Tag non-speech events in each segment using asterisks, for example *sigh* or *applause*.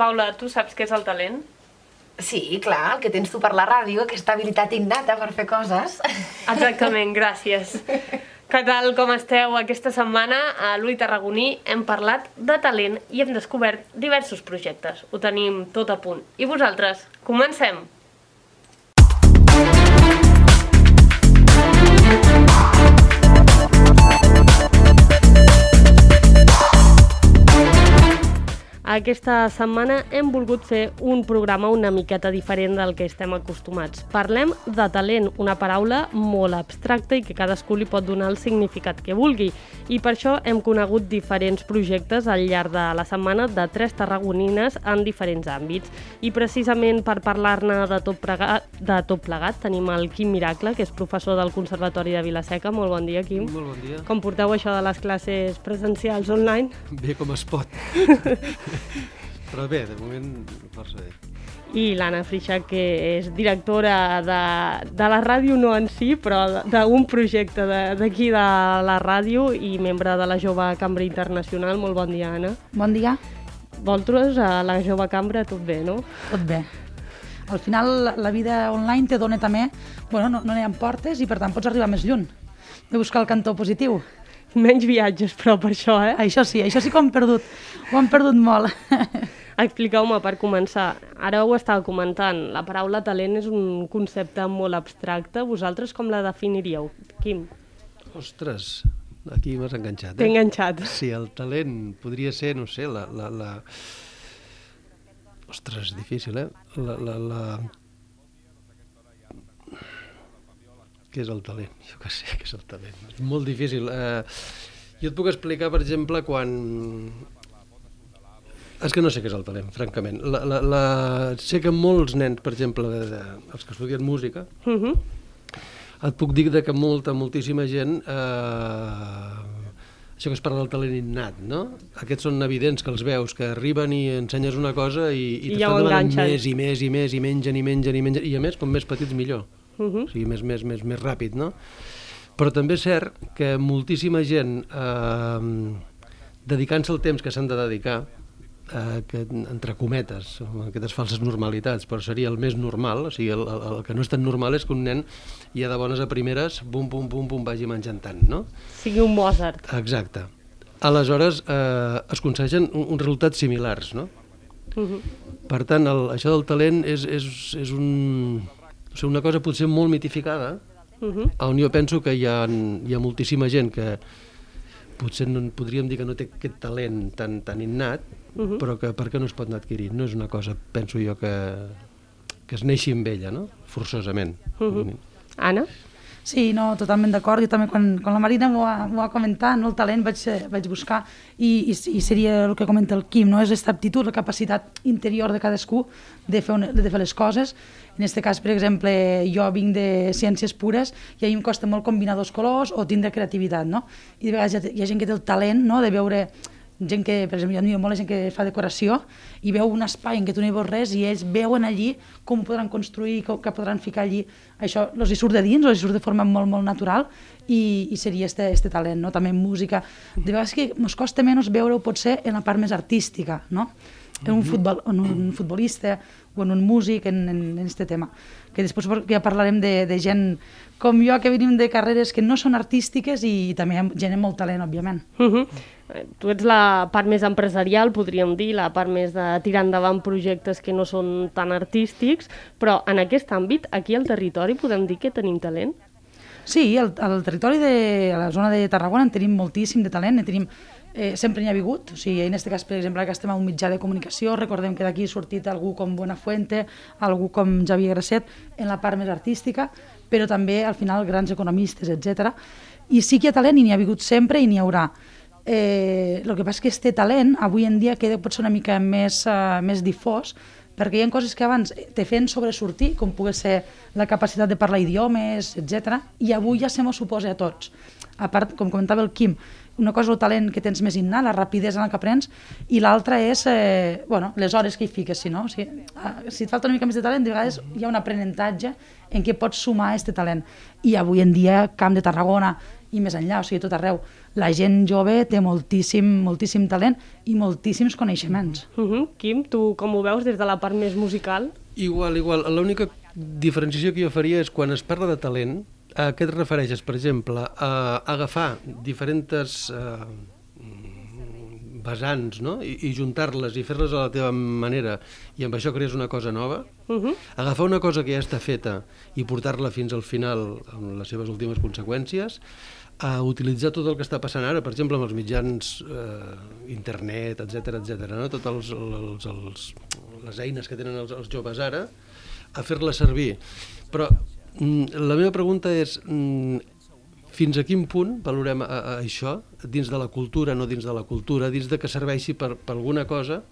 Paula, tu saps què és el talent? Sí, clar, el que tens tu per la ràdio, aquesta habilitat innata per fer coses. Exactament, gràcies. *laughs* Què tal, com esteu? Aquesta setmana a l'Ui Tarragoní hem parlat de talent i hem descobert diversos projectes. Ho tenim tot a punt. I vosaltres? Comencem! Aquesta setmana hem volgut fer un programa una miqueta diferent del que estem acostumats. Parlem de talent, una paraula molt abstracta i que cadascú li pot donar el significat que vulgui. I per això hem conegut diferents projectes al llarg de la setmana de tres tarragonines en diferents àmbits. I precisament per parlar-ne de, tot plegat, de tot plegat tenim el Quim Miracle, que és professor del Conservatori de Vilaseca. Molt bon dia, Quim. Molt bon dia. Com porteu això de les classes presencials online? Bé com es pot. *laughs* Però bé, de moment força bé. I l'Anna Freixa, que és directora de, de la ràdio, no en si, però d'un projecte d'aquí de, de la ràdio i membre de la Jove Cambra Internacional. Molt bon dia, Anna. Bon dia. Vosaltres, a la Jove Cambra, tot bé, no? Tot bé. Al final, la vida online te dona també... Bueno, no, no hi ha portes i, per tant, pots arribar més lluny de buscar el cantó positiu. *laughs* Menys viatges, però, per això, eh? Això sí, això sí que ho hem perdut. Ho hem perdut molt. *laughs* Expliqueu-me, per començar, ara ho estava comentant, la paraula talent és un concepte molt abstracte. Vosaltres com la definiríeu, Quim? Ostres, aquí m'has enganxat. Eh? T'he enganxat. Sí, el talent podria ser, no sé, la... la, la... Ostres, difícil, eh? La, la, la... Què és el talent? Jo que sé què és el talent. És molt difícil. Eh, jo et puc explicar, per exemple, quan... És que no sé què és el talent, francament. La, la, la... Sé que molts nens, per exemple, de, de, els que estudien música, Uh -huh. et puc dir de que molta, moltíssima gent... Eh, això que es parla del talent innat, no? Aquests són evidents que els veus, que arriben i ensenyes una cosa i, i I ja t'estan demanant enganxen. més i més i més i mengen i mengen i mengen i a més, com més petits millor. Uh -huh. O sigui, més, més, més, més ràpid, no? Però també és cert que moltíssima gent, eh, dedicant-se el temps que s'han de dedicar, eh, que entre cometes, aquestes falses normalitats, però seria el més normal, o sigui, el, el, el que no és tan normal és que un nen ja de bones a primeres, bum, bum, bum, bum, vagi menjant tant, no? Sigui un Mozart. Exacte. Aleshores, eh, es aconsegueixen un- uns resultats similars, no? Uh -huh. Per tant, el, això del talent és, és, és un, o sigui, una cosa potser molt mitificada, Uh -huh. on jo penso que hi ha, hi ha moltíssima gent que potser no, podríem dir que no té aquest talent tan, tan innat, uh -huh. però que per què no es pot anar adquirint? No és una cosa, penso jo, que, que es neixi amb ella, no? Forçosament. Uh -huh. Anna? Sí, no, totalment d'acord. Jo també, quan, quan la Marina m'ho va, va comentar, no, el talent vaig, eh, vaig buscar i, i, i seria el que comenta el Quim, no? és aquesta aptitud, la capacitat interior de cadascú de fer, un, de fer les coses. En aquest cas, per exemple, jo vinc de ciències pures i a mi em costa molt combinar dos colors o tindre creativitat, no? I de vegades hi ha, hi ha gent que té el talent no? de veure gent que, per exemple, jo admiro molt la gent que fa decoració i veu un espai en què tu no hi veus res i ells veuen allí com ho podran construir, com, què podran ficar allí. Això els hi surt de dins, els hi surt de forma molt, molt natural i, i seria este, este talent, no? També música. De vegades que ens costa menys veure-ho potser en la part més artística, no? En un, futbol, en un futbolista o en un músic, en, en, en este tema. Que després ja parlarem de, de gent com jo, que venim de carreres que no són artístiques i també hi ha gent amb molt talent, òbviament. Uh -huh. Tu ets la part més empresarial, podríem dir, la part més de tirar endavant projectes que no són tan artístics, però en aquest àmbit, aquí al territori, podem dir que tenim talent? Sí, al, al territori de a la zona de Tarragona en tenim moltíssim de talent, en tenim eh, sempre n'hi ha hagut, o sigui, en aquest cas, per exemple, que estem a un mitjà de comunicació, recordem que d'aquí ha sortit algú com Buenafuente, algú com Xavier Grasset, en la part més artística, però també, al final, grans economistes, etc. I sí que hi ha talent i n'hi ha hagut sempre i n'hi haurà. Eh, el que passa és que este talent, avui en dia, queda pot ser una mica més, uh, més difós, perquè hi ha coses que abans te feien sobresortir, com pugui ser la capacitat de parlar idiomes, etc. i avui ja se m'ho suposa a tots. A part, com comentava el Quim, una cosa és el talent que tens més innat, la rapidesa en la que aprens, i l'altra és eh, bueno, les hores que hi fiques, si no? Si, eh, si et falta una mica més de talent, de vegades hi ha un aprenentatge en què pots sumar aquest talent. I avui en dia, Camp de Tarragona i més enllà, o sigui, tot arreu. La gent jove té moltíssim, moltíssim talent i moltíssims coneixements. Uh -huh. Quim, tu com ho veus des de la part més musical? Igual, igual. L'única diferenciació que jo faria és quan es parla de talent, a què et refereixes, per exemple? A agafar diferents eh, vessants no? i, i juntar-les i fer-les a la teva manera i amb això crees una cosa nova, uh -huh. agafar una cosa que ja està feta i portar-la fins al final amb les seves últimes conseqüències, a utilitzar tot el que està passant ara, per exemple, amb els mitjans eh, internet, etc etc, no? totes els, els, els, les eines que tenen els, els joves ara, a fer-les servir. Però la meva pregunta és, mm, fins a quin punt valorem a, a això, dins de la cultura, no dins de la cultura, dins de que serveixi per, per alguna cosa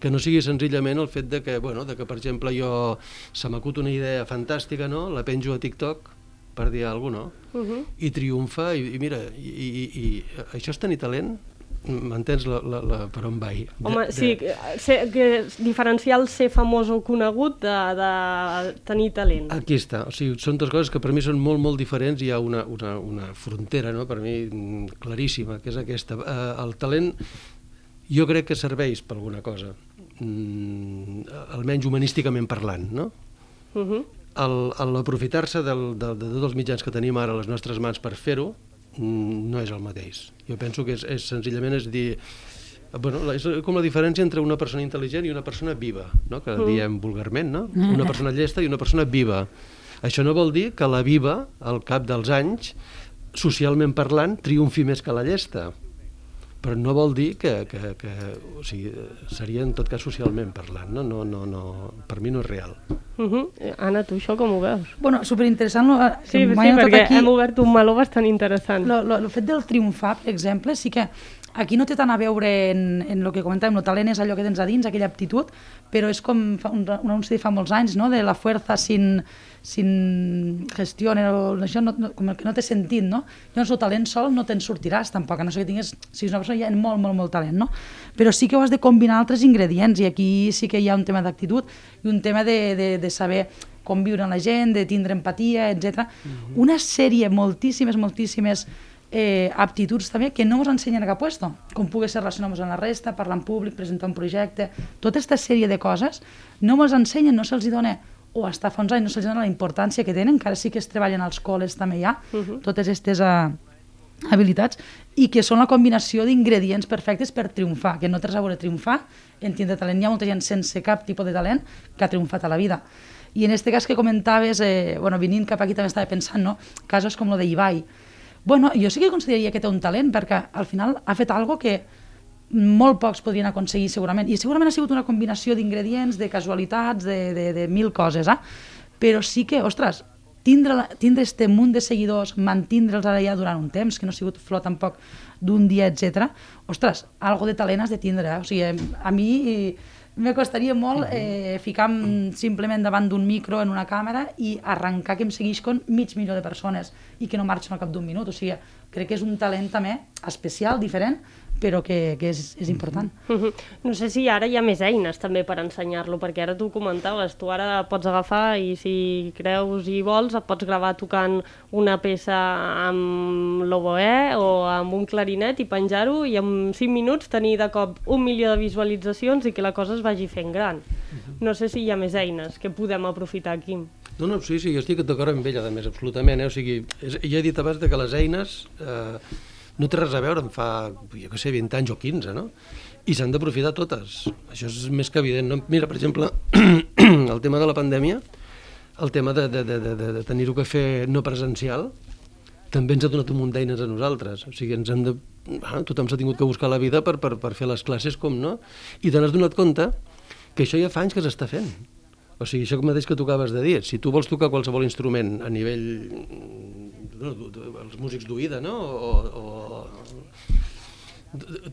que no sigui senzillament el fet de que, bueno, de que per exemple, jo se m'acut una idea fantàstica, no? la penjo a TikTok, per dir alguna cosa, no? Uh -huh. i triomfa, i, i mira, i, i, i això és tenir talent? M'entens la, la, la, per on vaig? Home, de, sí. Ser, que diferenciar el ser famós o conegut de, de tenir talent. Aquí està, o sigui, són dues coses que per mi són molt, molt diferents, hi ha una, una, una frontera, no?, per mi claríssima, que és aquesta. Eh, el talent jo crec que serveix per alguna cosa, mm, almenys humanísticament parlant, no? Uh -huh. L'aprofitar-se de, de, de tots els mitjans que tenim ara a les nostres mans per fer-ho, Mm, no és el mateix. Jo penso que és, és senzillament és dir bueno, és com la diferència entre una persona intel·ligent i una persona viva, no? que mm. diem vulgarment, no? Una persona llesta i una persona viva. Això no vol dir que la viva, al cap dels anys, socialment parlant, triomfi més que la llesta però no vol dir que, que, que o sigui, seria en tot cas socialment parlant, no? No, no, no, per mi no és real. Uh -huh. Anna, tu això com ho veus? Bueno, superinteressant. Lo, sí, sí perquè aquí, hem obert un meló bastant interessant. El fet del triomfar, per exemple, sí que aquí no té tant a veure en, en el que comentàvem, el talent és allò que tens a dins, aquella aptitud, però és com fa un, un anunci de fa molts anys, no?, de la fuerza sin sin gestió, això no, no, com que no té sentit, no? Llavors el talent sol no te'n sortiràs tampoc, a no ser que tinguis, si és una persona ja amb molt, molt, molt talent, no? Però sí que ho has de combinar altres ingredients i aquí sí que hi ha un tema d'actitud i un tema de, de, de saber conviure amb la gent, de tindre empatia, etc. Mm -hmm. Una sèrie, moltíssimes, moltíssimes eh, aptituds també que no ens ensenyen a cap puesto, com pugui ser relacionar-nos amb la resta, parlar en públic, presentar un projecte, tota aquesta sèrie de coses no ens ensenyen, no se'ls dona o hasta fa uns anys no se'ls dona la importància que tenen, encara sí que es treballen als col·les també hi ha, uh -huh. totes aquestes uh, habilitats, i que són la combinació d'ingredients perfectes per triomfar, que no tens a veure triomfar en tindre talent. Hi ha molta gent sense cap tipus de talent que ha triomfat a la vida. I en aquest cas que comentaves, eh, bueno, venint cap aquí també estava pensant, no? casos com lo de Ibai. Bueno, jo sí que consideraria que té un talent, perquè al final ha fet algo que molt pocs podrien aconseguir segurament, i segurament ha sigut una combinació d'ingredients, de casualitats, de, de, de mil coses, eh? però sí que, ostres, tindre, tindre este munt de seguidors, mantindre'ls ara ja durant un temps, que no ha sigut flor tampoc d'un dia, etc. ostres, algo de talent has de tindre, eh? o sigui, a mi me costaria molt eh, ficar simplement davant d'un micro en una càmera i arrencar que em segueix con mig milió de persones i que no marxen al cap d'un minut, o sigui, crec que és un talent també especial, diferent, però que, que és, és important. No sé si ara hi ha més eines també per ensenyar-lo, perquè ara tu comentaves, tu ara pots agafar i si creus i vols et pots gravar tocant una peça amb l'oboe o amb un clarinet i penjar-ho i en 5 minuts tenir de cop un milió de visualitzacions i que la cosa es vagi fent gran. No sé si hi ha més eines que podem aprofitar aquí. No, no, sí, sí, jo estic d'acord amb ella, a més, absolutament. Eh? O sigui, és, ja he dit abans que les eines... Eh, no té res a veure en fa, jo què sé, 20 anys o 15, no? I s'han d'aprofitar totes. Això és més que evident. No? Mira, per exemple, *clears throat* el tema de la pandèmia, el tema de, de, de, de, de tenir-ho que fer no presencial, també ens ha donat un munt d'eines a nosaltres. O sigui, ens han de... Ah, tothom s'ha tingut que buscar la vida per, per, per fer les classes com no. I te n'has donat compte que això ja fa anys que s'està fent. O sigui, això mateix que tocaves de dir, si tu vols tocar qualsevol instrument a nivell els músics d'oïda, no? O, o,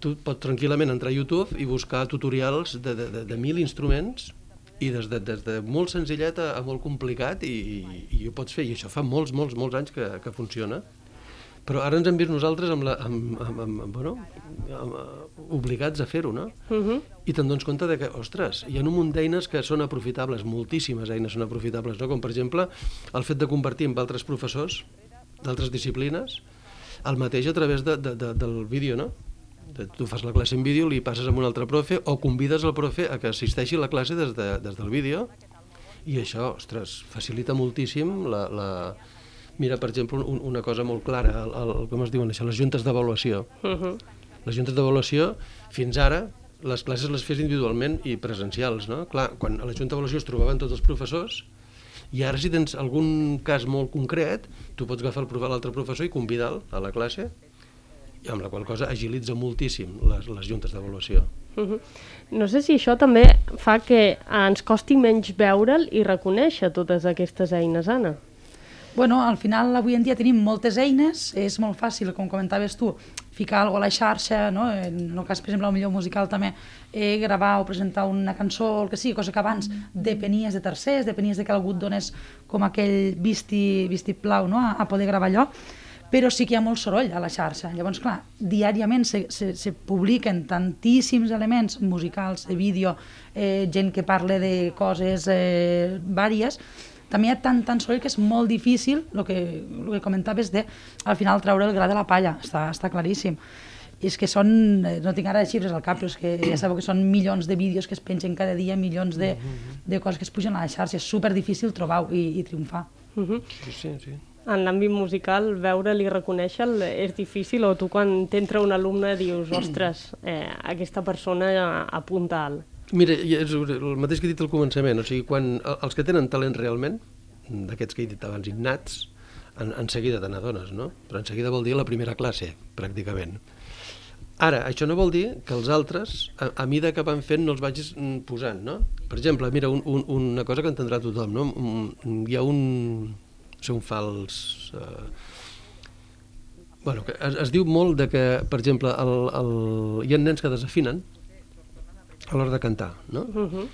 tu pots tranquil·lament entrar a YouTube i buscar tutorials de, de, de, de mil instruments i des de, des de molt senzillet a, a molt complicat i, i, i ho pots fer, i això fa molts, molts, molts anys que, que funciona. Però ara ens hem vist nosaltres amb la, amb, amb, amb, amb, bueno, amb, obligats a fer-ho, no? Uh -huh. I te'n dones compte de que, ostres, hi ha un munt d'eines que són aprofitables, moltíssimes eines són aprofitables, no? com per exemple el fet de convertir en altres professors d'altres disciplines el mateix a través de, de, de, del vídeo, no? De- Tu fas la classe en vídeo, li passes amb un altre profe o convides el profe a que assisteixi a la classe des, de, des del vídeo i això, ostres, facilita moltíssim la... la... Mira, per exemple, un, una cosa molt clara, el, el, com es diuen això, les juntes d'avaluació. Uh -huh. Les juntes d'avaluació, fins ara, les classes les fes individualment i presencials, no? Clar, quan a la junta d'avaluació es trobaven tots els professors, i ara si tens algun cas molt concret, tu pots agafar el profe- l'altre professor i convidar-lo a la classe, i amb la qual cosa agilitza moltíssim les, les juntes d'avaluació. Uh -huh. No sé si això també fa que ens costi menys veure'l i reconèixer totes aquestes eines, Anna. Bueno, al final avui en dia tenim moltes eines, és molt fàcil, com comentaves tu, ficar alguna a la xarxa, no? en el cas, per exemple, millor musical també, eh, gravar o presentar una cançó, el que sigui, cosa que abans depenies de tercers, depenies de que algú et donés com aquell visti, visti plau no? a, a poder gravar allò, però sí que hi ha molt soroll a la xarxa. Llavors, clar, diàriament se, se, se publiquen tantíssims elements musicals, de vídeo, eh, gent que parla de coses eh, vàries, també hi ha tant, tant soroll que és molt difícil, el que, el que comentaves de, al final, treure el gra de la palla, està, està claríssim. I és que són, eh, no tinc ara xifres al cap, però és que ja sabeu que són milions de vídeos que es pengen cada dia, milions de, de coses que es pugen a la xarxa, és super difícil trobar-ho i, i triomfar. Uh -huh. Sí, sí, sí. En l'àmbit musical, veure'l i reconèixer-lo és difícil o tu quan t'entra un alumne dius, *clears throat* ostres, eh, aquesta persona apunta alt. Mira, és el mateix que he dit al començament, o sigui, quan el- els que tenen talent realment, d'aquests que he dit abans, innats, en, en seguida te n'adones, no? Però en seguida vol dir la primera classe, pràcticament. Ara, això no vol dir que els altres, a, a mida que van fent, no els vagis mm, posant, no? Per exemple, mira, un, un, una cosa que entendrà tothom, no? Un, hi ha un... Sé, un fals... Eh, bueno, que es, es diu molt de que, per exemple, el, el, hi ha nens que desafinen a l'hora de cantar, no? Uh -huh.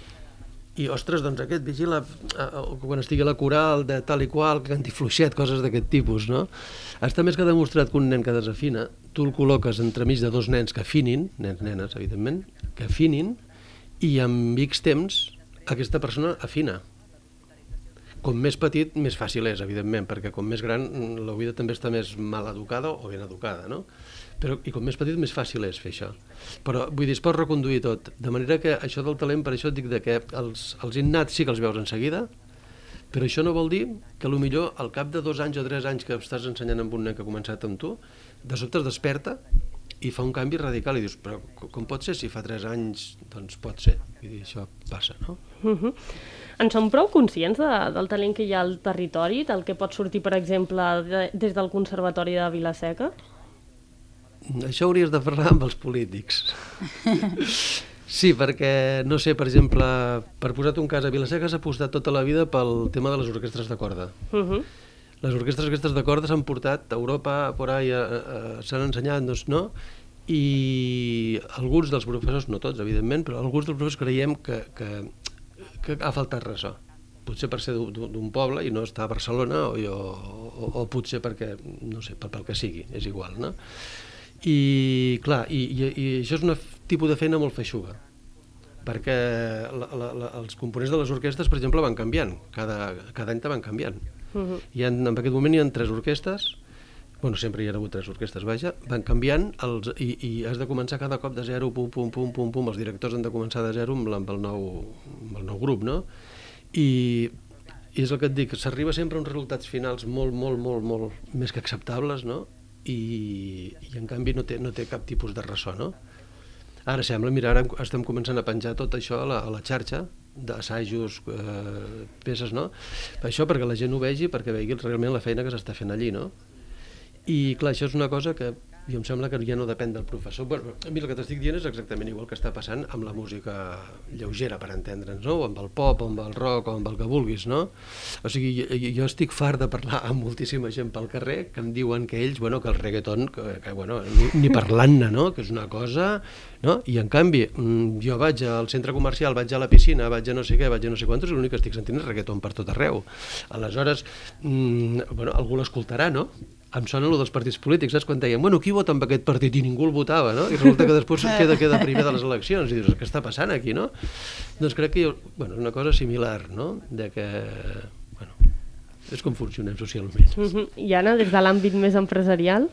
I, ostres, doncs aquest vigila eh, quan estigui a la coral de tal i qual, que canti fluixet, coses d'aquest tipus, no? Està més que demostrat que un nen que desafina, tu el col·loques entremig de dos nens que afinin, nens, nenes, evidentment, que afinin, i amb X temps aquesta persona afina. Com més petit, més fàcil és, evidentment, perquè com més gran mm, l'oïda també està més mal educada o ben educada, no? Però, I com més petit, més fàcil és fer això. Però, vull dir, es pot reconduir tot. De manera que això del talent, per això et dic de que els, els innats sí que els veus en seguida, però això no vol dir que millor al cap de dos anys o tres anys que estàs ensenyant amb un nen que ha començat amb tu, de sobte es desperta i fa un canvi radical i dius, però co- com pot ser si fa tres anys? Doncs pot ser. Dir, això passa, no? Uh -huh. En som prou conscients de, del talent que hi ha al territori, del que pot sortir, per exemple, de, des del Conservatori de Vilaseca? Això hauries de parlar amb els polítics. Sí, perquè, no sé, per exemple, per posar-te un cas, a Vilaseca s'ha apostat tota la vida pel tema de les orquestres de corda. Uh -huh. Les orquestres aquestes de corda s'han portat a Europa, por ahí, eh, eh, s'han ensenyat, doncs no, i alguns dels professors, no tots, evidentment, però alguns dels professors creiem que, que, que ha faltat ressò. Potser per ser d'un- poble i no estar a Barcelona, o, o, o potser perquè, no sé, pel, pel que sigui, és igual, no? I, clar, i, i, i això és un tipus de feina molt feixuga, perquè la, la, la, els components de les orquestres, per exemple, van canviant, cada, cada any te van canviant. Uh -huh. Hi ha, en aquest moment hi ha tres orquestes, bueno, sempre hi ha hagut tres orquestes, vaja, van canviant els, i, i has de començar cada cop de zero, pum, pum, pum, pum, pum, els directors han de començar de zero amb, amb, el, nou, amb el nou grup, no? I, i és el que et dic, s'arriba sempre a uns resultats finals molt, molt, molt, molt més que acceptables, no? I, i en canvi no té, no té cap tipus de ressò, no? Ara sembla, mira, ara estem començant a penjar tot això a la, a la xarxa, d'assajos, eh, peces, no? Això, perquè la gent ho vegi, perquè vegi realment la feina que s'està fent allí, no? I clar, això és una cosa que i em sembla que ja no depèn del professor. Bueno, mira, el que t'estic dient és exactament igual que està passant amb la música lleugera, per entendre'ns, no? O amb el pop, o amb el rock, o amb el que vulguis, no? O sigui, jo, jo estic fart de parlar amb moltíssima gent pel carrer que em diuen que ells, bueno, que el reggaeton, que, que bueno, ni, ni parlant-ne, no? Que és una cosa... No? I en canvi, mm, jo vaig al centre comercial, vaig a la piscina, vaig a no sé què, vaig a no sé quantos, i l'únic que estic sentint és reggaeton per tot arreu. Aleshores, mm, bueno, algú l'escoltarà, no? Em sona el dels partits polítics, saps? Quan deien, bueno, qui vota amb aquest partit? I ningú el votava, no? I resulta que després queda, queda primer de les eleccions. I dius, què està passant aquí, no? Doncs crec que, jo, bueno, és una cosa similar, no? De que, bueno, és com funcionem socialment. Uh -huh. I Anna, des de l'àmbit més empresarial?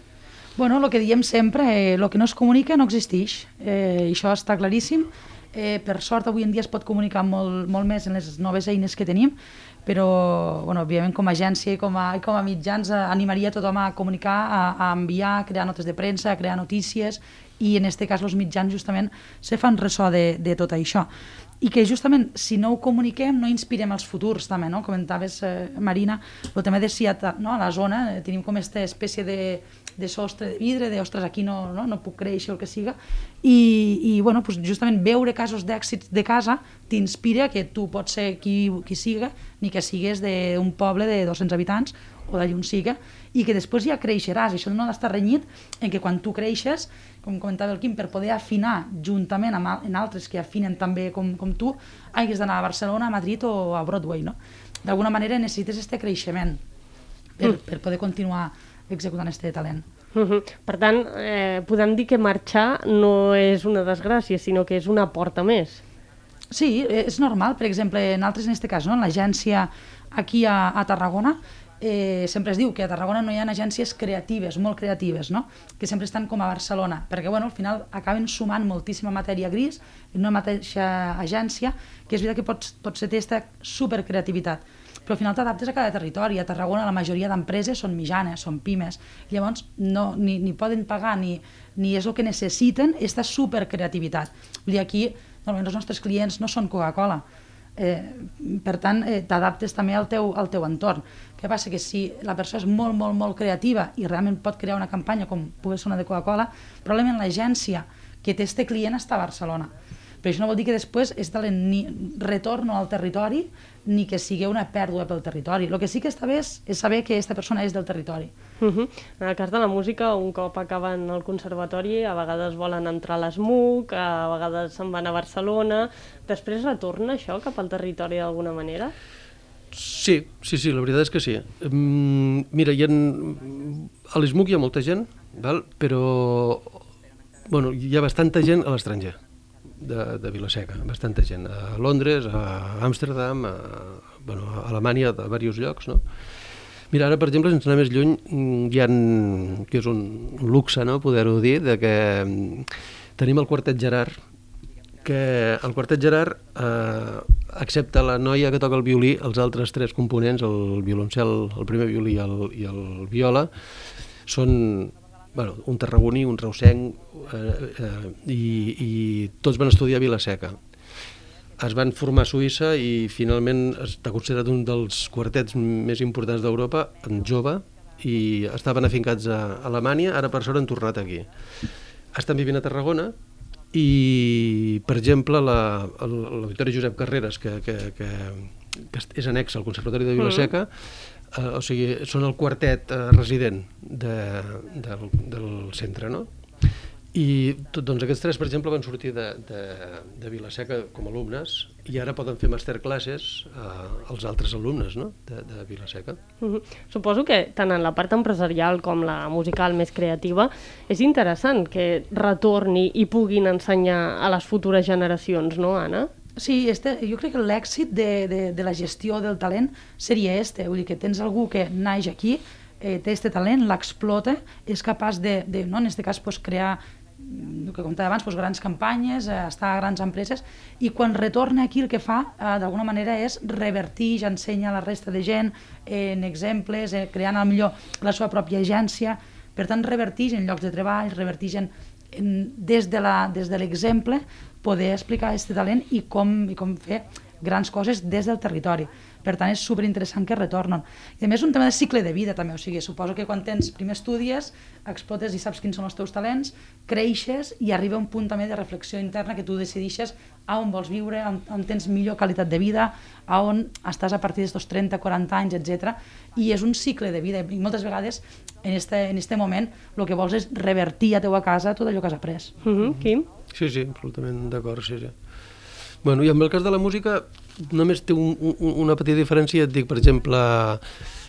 Bueno, el que diem sempre, eh, el que no es comunica no existeix. Eh, això està claríssim. Eh, per sort, avui en dia es pot comunicar molt, molt més en les noves eines que tenim, però, bueno, òbviament, com a agència i com a, i com a mitjans, eh, animaria tothom a comunicar, a, a enviar, a crear notes de premsa, a crear notícies, i en aquest cas els mitjans justament se fan ressò de, de tot això i que justament si no ho comuniquem no inspirem els futurs també, no? comentaves eh, Marina, el tema de si no? a la zona eh, tenim com aquesta espècie de, de sostre de vidre, de ostres, aquí no, no, no puc créixer el que siga, i, i bueno, pues justament veure casos d'èxits de casa t'inspira que tu pots ser qui, qui siga, ni que sigues d'un poble de 200 habitants o d'allà on siga, i que després ja creixeràs. I això no ha d'estar renyit en que quan tu creixes, com comentava el Quim, per poder afinar juntament amb en altres que afinen també com, com tu, hagis d'anar a Barcelona, a Madrid o a Broadway. No? D'alguna manera necessites aquest creixement per, mm. per poder continuar executant aquest talent. Uh -huh. Per tant, eh, podem dir que marxar no és una desgràcia, sinó que és una porta més. Sí, és normal. Per exemple, en altres, en aquest cas, no? en l'agència aquí a, a Tarragona, eh, sempre es diu que a Tarragona no hi ha agències creatives, molt creatives, no? que sempre estan com a Barcelona, perquè bueno, al final acaben sumant moltíssima matèria gris en una mateixa agència, que és veritat que pot, pot ser aquesta supercreativitat, però al final t'adaptes a cada territori. A Tarragona la majoria d'empreses són mitjanes, són pimes, llavors no, ni, ni poden pagar ni, ni és el que necessiten aquesta supercreativitat. Vull dir, aquí normalment els nostres clients no són Coca-Cola, Eh, per tant, eh, t'adaptes també al teu, al teu entorn. Què passa? Que si la persona és molt, molt, molt creativa i realment pot crear una campanya com pugui ser una de Coca-Cola, probablement l'agència que té este client està a Barcelona. Però això no vol dir que després és de retorno al territori ni que sigui una pèrdua pel territori. El que sí que està bé és, és saber que aquesta persona és del territori. Uh -huh. En el cas de la música, un cop acaben el conservatori, a vegades volen entrar a l'ESMUC, a vegades se'n van a Barcelona, després retorna això cap al territori d'alguna manera? Sí, sí, sí, la veritat és que sí. Um, mira, hi ha, a l'ESMUC hi ha molta gent, val? però bueno, hi ha bastanta gent a l'estranger de, de Vilaseca, bastanta gent, a Londres, a Amsterdam, a, bueno, a Alemanya, a diversos llocs, no? Mira, ara, per exemple, sense anar més lluny, hi ha, que és un, un luxe, no?, poder-ho dir, de que mm, tenim el quartet Gerard, que el quartet Gerard, eh, excepte la noia que toca el violí, els altres tres components, el violoncel, el primer violí i el, i el viola, són bueno, un tarragoní, un reusenc, eh, eh, i, i tots van estudiar a Vilaseca. Es van formar a Suïssa i finalment està considerat un dels quartets més importants d'Europa, en jove, i estaven afincats a Alemanya, ara per sort han tornat aquí. Estan vivint a Tarragona i, per exemple, l'Auditori Josep Carreras, que, que, que, que és annex al Conservatori de Vilaseca, mm eh, o sigui, són el quartet eh, resident de, del, del centre, no? I tot, doncs aquests tres, per exemple, van sortir de, de, de Vilaseca com alumnes i ara poden fer masterclasses eh, als altres alumnes no? de, de Vilaseca. Uh -huh. Suposo que tant en la part empresarial com la musical més creativa és interessant que retorni i puguin ensenyar a les futures generacions, no, Anna? Sí, este, jo crec que l'èxit de, de, de la gestió del talent seria este, vull dir que tens algú que naix aquí, eh, té este talent, l'explota, és capaç de, de no, en aquest cas, pues, crear el que comentava abans, pues, grans campanyes, eh, estar a grans empreses, i quan retorna aquí el que fa, eh, d'alguna manera, és revertir, ja ensenya a la resta de gent en exemples, eh, creant al millor la seva pròpia agència, per tant, revertix en llocs de treball, revertix en, en, des de l'exemple poder explicar aquest talent i com, i com fer grans coses des del territori. Per tant, és super interessant que retornen. I a més, un tema de cicle de vida també, o sigui, suposo que quan tens primer estudies, explotes i saps quins són els teus talents, creixes i arriba un punt també de reflexió interna que tu decidixes a on vols viure, on, on tens millor qualitat de vida, a on estàs a partir dels 30, 40 anys, etc. I és un cicle de vida i moltes vegades en este, en este moment el que vols és revertir a teua casa tot allò que has après. Uh -huh. Quim? Sí, sí, absolutament d'acord, sí, sí. Bueno, i amb el cas de la música només té un, un, una petita diferència, et dic, per exemple,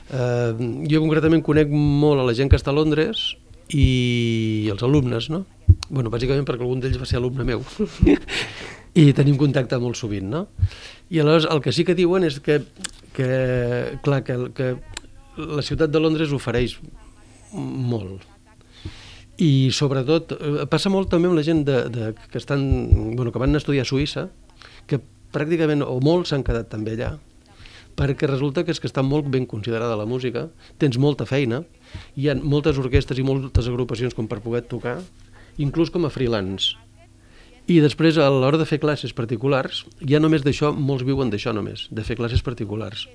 eh, jo concretament conec molt a la gent que està a Londres i els alumnes, no? bueno, bàsicament perquè algun d'ells va ser alumne meu *laughs* i tenim contacte molt sovint, no? I aleshores el que sí que diuen és que, que clar, que, que la ciutat de Londres ofereix molt I sobretot, eh, passa molt també amb la gent de, de, que, estan, bueno, que van estudiar a Suïssa, que pràcticament, o molts s'han quedat també allà, perquè resulta que és que està molt ben considerada la música, tens molta feina, hi ha moltes orquestres i moltes agrupacions com per poder tocar, inclús com a freelance. I després, a l'hora de fer classes particulars, ja només d'això, molts viuen d'això només, de fer classes particulars.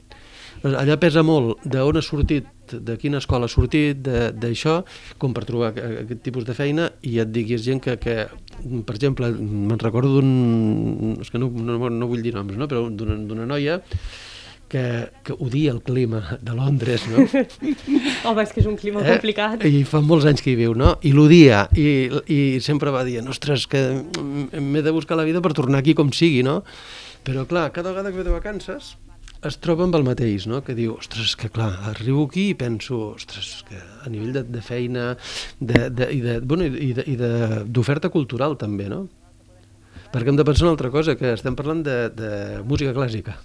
Allà pesa molt d'on ha sortit, de quina escola ha sortit, d'això, com per trobar aquest tipus de feina, i ja et dic, gent que, que per exemple, me'n recordo d'un... és que no, no, no vull dir noms, no? però d'una noia que, que odia el clima de Londres, no? *laughs* Home, és que és un clima eh? complicat. I fa molts anys que hi viu, no? I l'odia, i, i sempre va dir, ostres, que m'he de buscar la vida per tornar aquí com sigui, no? Però clar, cada vegada que ve de vacances es troba amb el mateix, no? que diu, ostres, que clar, arribo aquí i penso, ostres, que a nivell de, de feina de, de, i de, bueno, i d'oferta cultural també, no? Perquè hem de pensar una altra cosa, que estem parlant de, de música clàssica.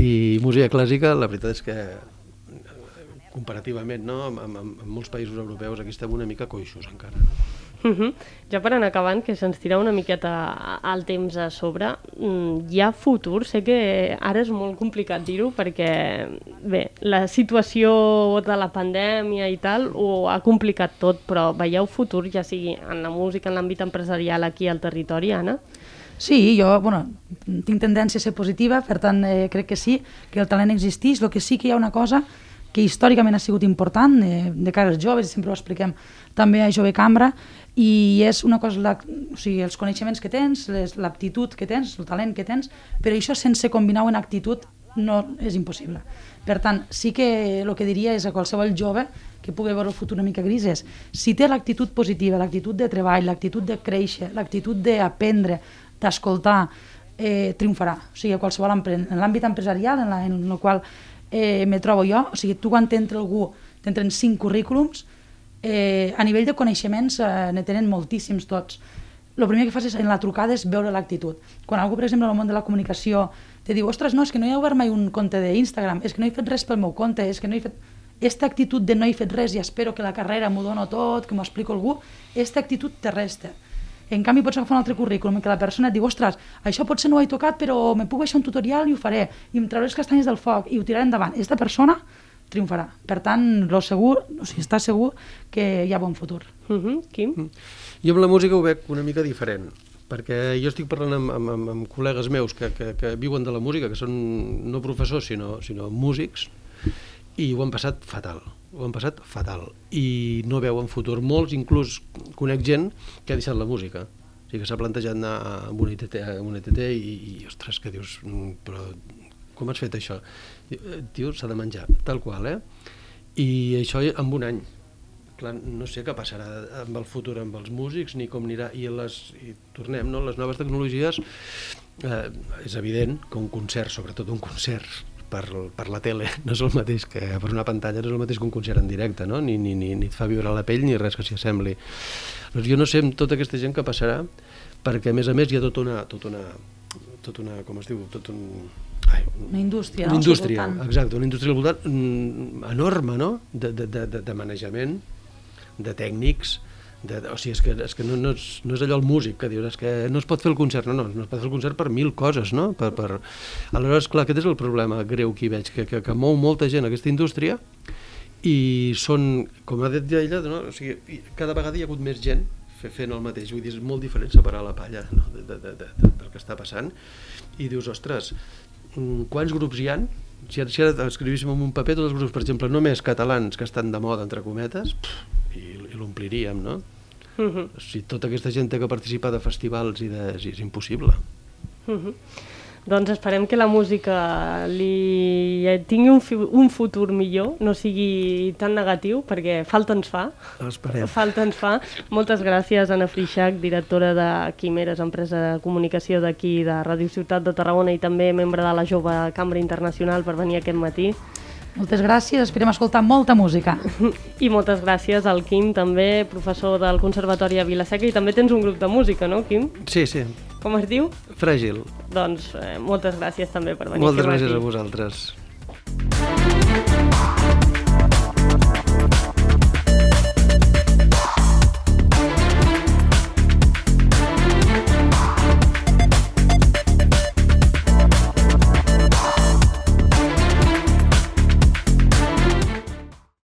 I música clàssica, la veritat és que comparativament no? amb, amb, amb molts països europeus aquí estem una mica coixos encara. No? Uh -huh. Ja per anar acabant, que se'ns tira una miqueta el temps a sobre, mm, hi ha futur? Sé que ara és molt complicat dir-ho perquè, bé, la situació de la pandèmia i tal ho ha complicat tot, però veieu futur, ja sigui en la música, en l'àmbit empresarial aquí al territori, Anna? Sí, jo bueno, tinc tendència a ser positiva, per tant eh, crec que sí, que el talent existeix, el que sí que hi ha una cosa que històricament ha sigut important eh, de cara als joves, sempre ho expliquem també a Jove Cambra, i és una cosa, la, o sigui, els coneixements que tens, l'aptitud que tens, el talent que tens, però això sense combinar-ho en actitud no és impossible. Per tant, sí que el que diria és a qualsevol jove que pugui veure el futur una mica gris és, si té l'actitud positiva, l'actitud de treball, l'actitud de créixer, l'actitud d'aprendre, d'escoltar, eh, triomfarà. O sigui, qualsevol en l'àmbit empresarial en, la, en el qual eh, me trobo jo, o sigui, tu quan t'entra algú, t'entren cinc currículums, eh, a nivell de coneixements eh, ne tenen moltíssims tots. El primer que fas és, en la trucada és veure l'actitud. Quan algú, per exemple, en el món de la comunicació te diu, ostres, no, és que no he obert mai un compte d'Instagram, és que no he fet res pel meu compte, és que no he fet... Esta actitud de no he fet res i espero que la carrera m'ho dono tot, que m'ho explico algú, esta actitud te resta. En canvi, pots agafar un altre currículum en què la persona et diu, ostres, això potser no ho he tocat, però me puc baixar un tutorial i ho faré, i em trauré les castanyes del foc i ho tiraré endavant. Aquesta persona triomfarà. Per tant, lo segur, o sigui, està segur que hi ha bon futur. Uh -huh. Quim? -huh. Jo amb la música ho veig una mica diferent perquè jo estic parlant amb, amb, amb, amb col·legues meus que, que, que viuen de la música, que són no professors, sinó, sinó músics, i ho han passat fatal ho han passat fatal i no veuen futur. Molts, inclús conec gent que ha deixat la música, o sigui que s'ha plantejat anar amb un ITT, amb un ITT i, i, ostres, que dius, mm, però com has fet això? Eh, tio, s'ha de menjar, tal qual, eh? I això en un any. Clar, no sé què passarà amb el futur amb els músics, ni com anirà, i, les, i tornem, no? les noves tecnologies, eh, és evident que un concert, sobretot un concert per, per la tele *laughs* no és el mateix que per una pantalla, no és el mateix que un concert en directe, no? ni, ni, ni, ni et fa viure la pell ni res que s'hi assembli. Doncs jo no sé amb tota aquesta gent que passarà, perquè a més a més hi ha tota una, tota una, tota una com es diu, tot un, Ai, una indústria, una indústria, exacte, una indústria al voltant mm, enorme, no?, de, de, de, de manejament, de tècnics, de, o sigui, és que, és que no, no, és, no és allò el músic que dius, és que no es pot fer el concert, no, no, no es pot fer el concert per mil coses, no? Per, per... Aleshores, clar, aquest és el problema greu que hi veig, que, que, que mou molta gent aquesta indústria i són, com ha dit ella, no? o sigui, cada vegada hi ha hagut més gent fent el mateix, vull dir, és molt diferent separar la palla no? de, de, de, de, del que està passant i dius, ostres, mm, quants grups hi han? Si ara, si ara escrivíssim en un paper tots els grups, per exemple, només catalans que estan de moda, entre cometes, pff, i, i l'ompliríem, no? Uh mhm. -huh. Si tota aquesta gent que participar de festivals i de... és, impossible. Uh mhm. -huh. Doncs esperem que la música li tingui un, un futur millor, no sigui tan negatiu, perquè falta ens fa. Esperem. Falta ens fa. Moltes gràcies, Anna Frixac, directora de Quimeres, empresa de comunicació d'aquí, de Ràdio Ciutat de Tarragona i també membre de la Jove Cambra Internacional per venir aquest matí. Moltes gràcies, esperem escoltar molta música. *laughs* I moltes gràcies al Quim, també professor del Conservatori a Vilaseca, i també tens un grup de música, no, Quim? Sí, sí. Com es diu? Fràgil. Doncs eh, moltes gràcies també per venir moltes aquí. Moltes gràcies a vosaltres.